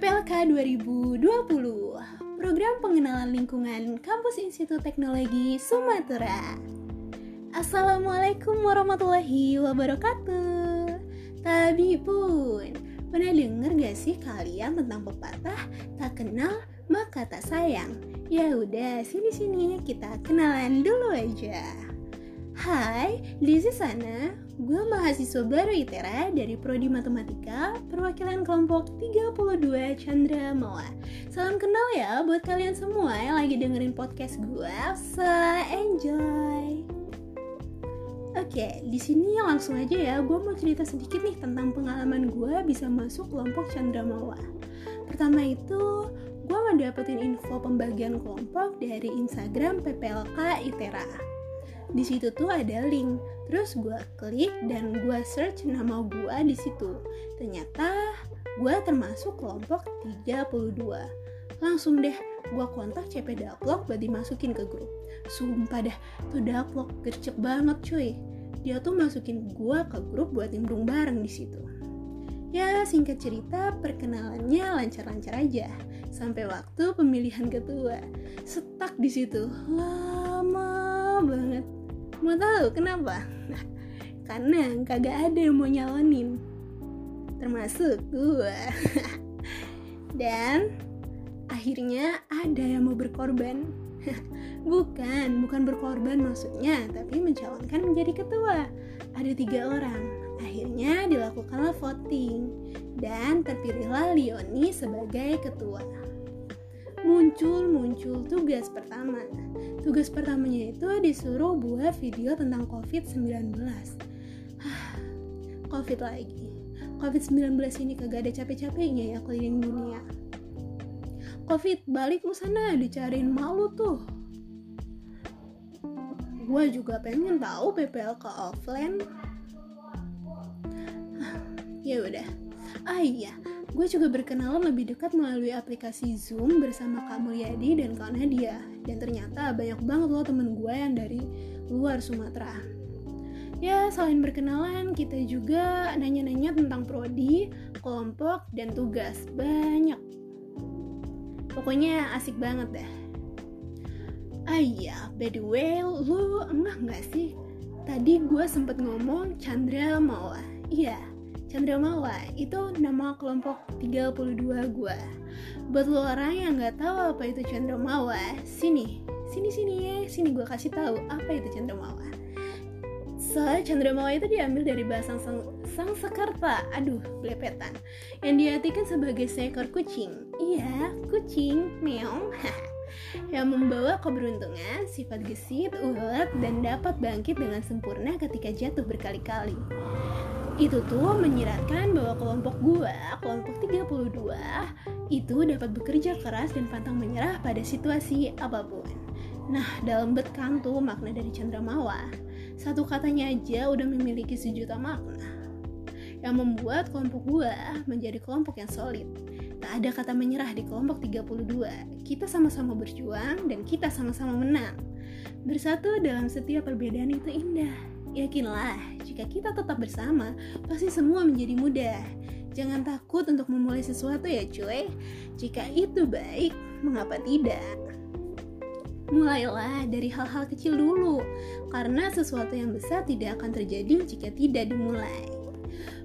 ITK 2020 Program Pengenalan Lingkungan Kampus Institut Teknologi Sumatera Assalamualaikum warahmatullahi wabarakatuh Tapi pun, pernah denger gak sih kalian tentang pepatah tak kenal maka tak sayang? Ya udah, sini-sini kita kenalan dulu aja. Hai, di sana gue mahasiswa baru ITERA dari Prodi Matematika, perwakilan kelompok 32 Chandra Mawa. Salam kenal ya buat kalian semua yang lagi dengerin podcast gue. So, enjoy. Oke, di sini langsung aja ya, gue mau cerita sedikit nih tentang pengalaman gue bisa masuk kelompok Chandra Mawa. Pertama itu, gue ngedapetin info pembagian kelompok dari Instagram PPLK ITERA di situ tuh ada link. Terus gue klik dan gue search nama gue di situ. Ternyata gue termasuk kelompok 32 langsung deh gue kontak CP Daplok buat dimasukin ke grup. Sumpah dah tuh Daplok gercep banget cuy. Dia tuh masukin gue ke grup buat nimbrung bareng di situ. Ya singkat cerita perkenalannya lancar-lancar aja. Sampai waktu pemilihan ketua. Stuck di situ. Lama banget Mau tahu kenapa? Nah, karena kagak ada yang mau nyalonin. Termasuk gue. Dan akhirnya ada yang mau berkorban. bukan, bukan berkorban maksudnya, tapi mencalonkan menjadi ketua. Ada tiga orang. Akhirnya dilakukanlah voting dan terpilihlah Leoni sebagai ketua muncul-muncul tugas pertama. Tugas pertamanya itu disuruh buat video tentang COVID-19. COVID lagi. COVID-19 ini kagak ada capek-capeknya ya keliling dunia. COVID balik lu sana dicariin malu tuh. Gue juga pengen tahu PPLK offline. ya udah. Ah iya, Gue juga berkenalan lebih dekat melalui aplikasi Zoom bersama Kak Mulyadi dan Kak Nadia. Dan ternyata banyak banget loh temen gue yang dari luar Sumatera. Ya, selain berkenalan, kita juga nanya-nanya tentang prodi, kelompok, dan tugas. Banyak. Pokoknya asik banget deh. Ah iya, by the way, lu enggak nggak sih? Tadi gue sempet ngomong Chandra Mawa. Iya, Chandramawa itu nama kelompok 32 gue buat lo orang yang nggak tahu apa itu Chandramawa sini sini sini ya sini gue kasih tahu apa itu Chandramawa so Chandramawa itu diambil dari bahasa sang, sang Sakarta aduh belepetan yang diartikan sebagai seekor kucing. Iya kucing meong yang membawa keberuntungan, sifat gesit, ulet, dan dapat bangkit dengan sempurna ketika jatuh berkali-kali itu tuh menyiratkan bahwa kelompok gua, kelompok 32 itu dapat bekerja keras dan pantang menyerah pada situasi apa pun. Nah, dalam betkang tuh makna dari Mawa, satu katanya aja udah memiliki sejuta makna yang membuat kelompok gua menjadi kelompok yang solid. Tak ada kata menyerah di kelompok 32. Kita sama-sama berjuang dan kita sama-sama menang. Bersatu dalam setiap perbedaan itu indah. Yakinlah, jika kita tetap bersama, pasti semua menjadi mudah. Jangan takut untuk memulai sesuatu ya cuy. Jika itu baik, mengapa tidak? Mulailah dari hal-hal kecil dulu, karena sesuatu yang besar tidak akan terjadi jika tidak dimulai.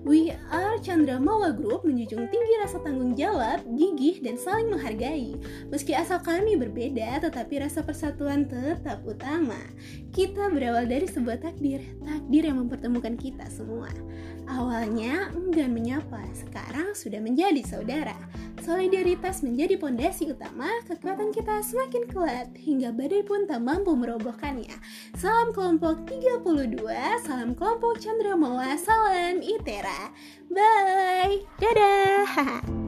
We Are Chandra Mawa Group menjunjung tinggi rasa tanggung jawab, gigih, dan saling menghargai. Meski asal kami berbeda, tetapi rasa persatuan tetap utama. Kita berawal dari sebuah takdir, takdir yang mempertemukan kita semua. Awalnya enggan menyapa, sekarang sudah menjadi saudara. Solidaritas menjadi pondasi utama, kekuatan kita semakin kuat, hingga badai pun tak mampu merobohkannya. Salam kelompok 32, salam kelompok Chandra Mawa, salam ITERA. Bye. Dadah.